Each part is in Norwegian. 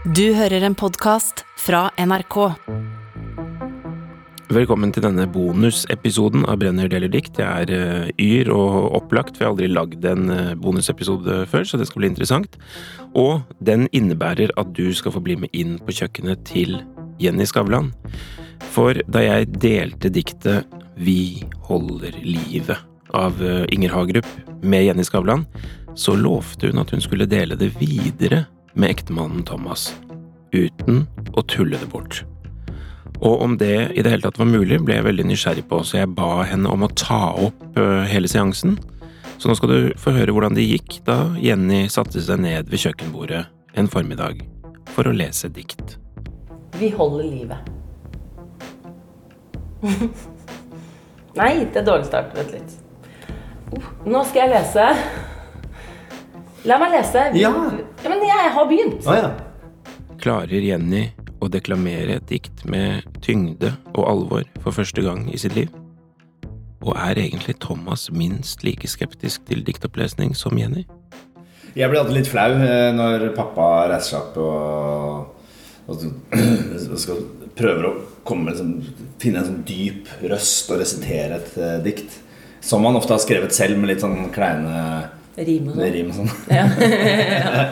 Du hører en podkast fra NRK. Velkommen til denne bonusepisoden av Brenner deler dikt. Jeg er uh, yr og opplagt, for jeg har aldri lagd en uh, bonusepisode før, så det skal bli interessant. Og den innebærer at du skal få bli med inn på kjøkkenet til Jenny Skavlan. For da jeg delte diktet Vi holder livet av uh, Inger Hagerup med Jenny Skavlan, så lovte hun at hun skulle dele det videre med ektemannen Thomas. Uten å tulle det bort. Og om det i det hele tatt var mulig, ble jeg veldig nysgjerrig på, så jeg ba henne om å ta opp uh, hele seansen. Så nå skal du få høre hvordan det gikk da Jenny satte seg ned ved kjøkkenbordet en formiddag for å lese dikt. Vi holder livet. Nei, det er dårlig start. Vent litt. Uh, nå skal jeg lese. La meg lese. Ja. Ja men jeg har begynt. Ah, ja. Klarer Jenny å deklamere et dikt med tyngde og alvor for første gang i sitt liv? Og er egentlig Thomas minst like skeptisk til diktopplesning som Jenny? Jeg blir alltid litt flau eh, når pappa reiser seg opp og, og skal prøver å komme, liksom, finne en sånn dyp røst og resitere et uh, dikt. Som han ofte har skrevet selv med litt sånn kleine Rim og sånn. rim og sånn. Ja.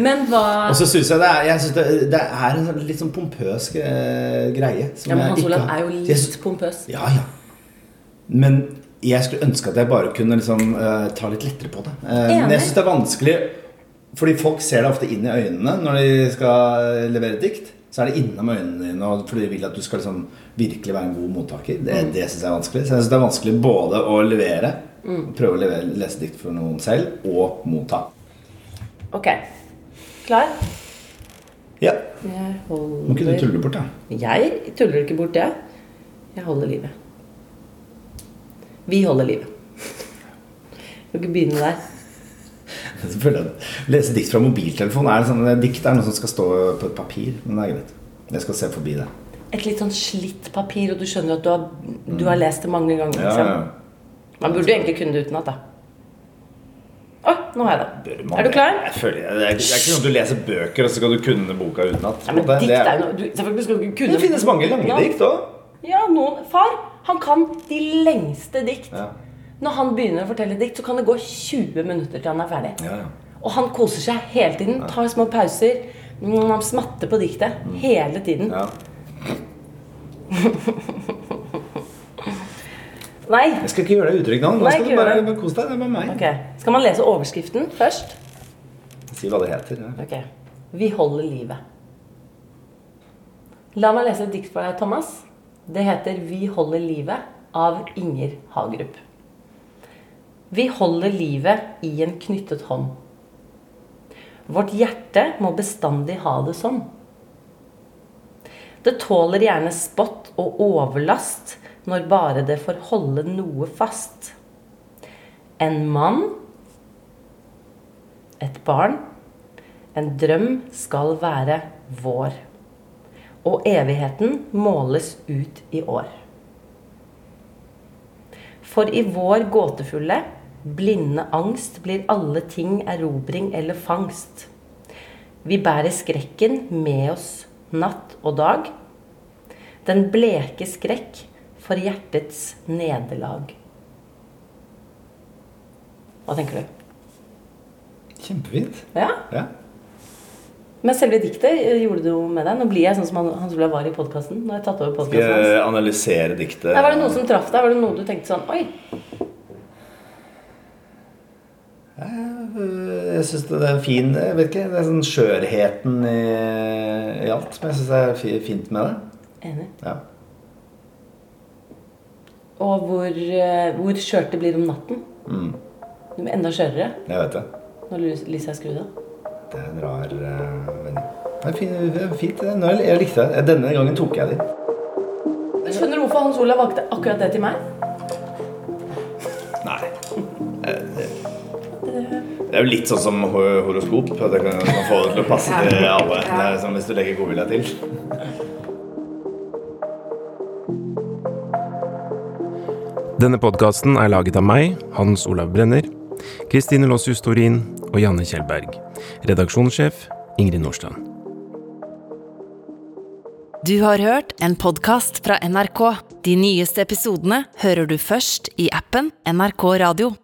Men hva Og så syns jeg det er, jeg synes det, det er en sånn litt sånn pompøs eh, greie. som Ja, men Hans Olav er jo litt synes- pompøs. Ja, ja. Men jeg skulle ønske at jeg bare kunne liksom, uh, ta litt lettere på det. Uh, men jeg syns det er vanskelig Fordi folk ser deg ofte inn i øynene når de skal levere dikt. Så er det innom øynene dine, fordi de vil at du skal liksom virkelig være en god mottaker. Det, Mm. det syns jeg er vanskelig. Så jeg synes det er vanskelig både å levere, Mm. prøve å levere, lese dikt for noen selv, og motta. Ok. Klar? Ja. Jeg Må ikke du holder tulle bort, da. Jeg tuller ikke bort det. Jeg holder livet. Vi holder livet. Kan ikke begynne der. Så føler at Lese dikt fra mobiltelefon er sånn, Dikt er noe som skal stå på et papir. Men det er greit. Jeg skal se forbi det. Et litt sånn slitt papir, og du skjønner at du har, du har lest det mange ganger. Ja, Liksom. ja. Man burde jo egentlig kunne det utenat, da. Oi, nå har jeg det. man Er du klar? Jeg føler, det, er, det er ikke sånn at du leser bøker, og så skal du kunne boka utenat. Ja, det, det, er du, du kunne det finnes mange lange Ja. dikt òg. Ja, noen Far, han kan de lengste dikt. Ja. Når han begynner å fortelle dikt, så kan det gå 20 minutter til han er ferdig. Ja, ja. Og han koser seg hele tiden. Tar små pauser. Mm, Han smatter på diktet hele tiden. ja. Nei. Jeg skal ikke gjøre deg utrygg nå. Nå skal du bare, bare kose deg. Det er bare meg. Okay. Skal man lese overskriften først? Si hva det heter. Ja. Ok. Vi holder livet. La meg lese et dikt for deg, Thomas. Det heter 'Vi holder livet' av Inger Hagerup. Vi holder livet i en knyttet hånd. Vårt hjerte må bestandig ha det sånn. Det tåler gjerne spott og overlast når bare det får holde noe fast. En mann, et barn, en drøm skal være vår. Og evigheten måles ut i år. For i vår gåtefulle, blinde angst blir alle ting erobring eller fangst. Vi bærer skrekken med oss natt og dag. Den bleke skrekk for hjertets nederlag. Hva tenker du? Kjempefint. Ja? Ja. Men selve diktet, eh, gjorde du noe med deg? Nå blir jeg sånn som han- Hans Olav var i podkasten. Jeg Skal jeg analysere diktet? Nei, var det noe som traff deg? Var det noe du tenkte sånn Oi, Jeg syns det er fin Jeg vet ikke, det er sånn skjørheten i, i alt som jeg syns er fint med det. enig. Ja. Og hvor, eh, hvor skjørt det blir om natten. Mm, Det blir enda skjørere jeg vet det. når lyset er skrudd av. Det er en rar uh, vending. Det er fint. Det er fint. det. Jeg likte det. Denne gangen tok jeg det. Skjønner du hvorfor Hans Olav valgte akkurat det til meg? Nei. Eh, Det det er jo litt sånn som horoskop. At jeg kan, kan få det til å passe til alle. Det er som hvis du legger godvilja til. Denne podkasten er laget av meg, Hans Olav Brenner, Kristine Lossius Torin og Janne Kjellberg. Redaksjonssjef Ingrid Nordstrand. Du har hørt en podkast fra NRK. De nyeste episodene hører du først i appen NRK Radio.